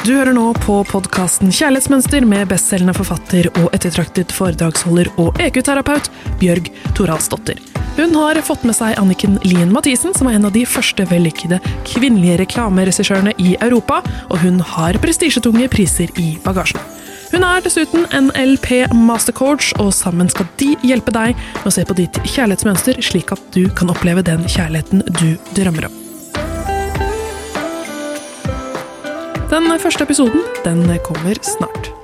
Du hører nå på podkasten Kjærlighetsmønster med bestselgende forfatter og ettertraktet foredragsholder og EQ-terapeut Bjørg Toralsdottir. Hun har fått med seg Anniken Lien Mathisen, som var en av de første vellykkede kvinnelige reklameregissørene i Europa, og hun har prestisjetunge priser i bagasjen. Hun er dessuten en LP mastercoach, og sammen skal de hjelpe deg med å se på ditt kjærlighetsmønster, slik at du kan oppleve den kjærligheten du drømmer om. Den første episoden den kommer snart.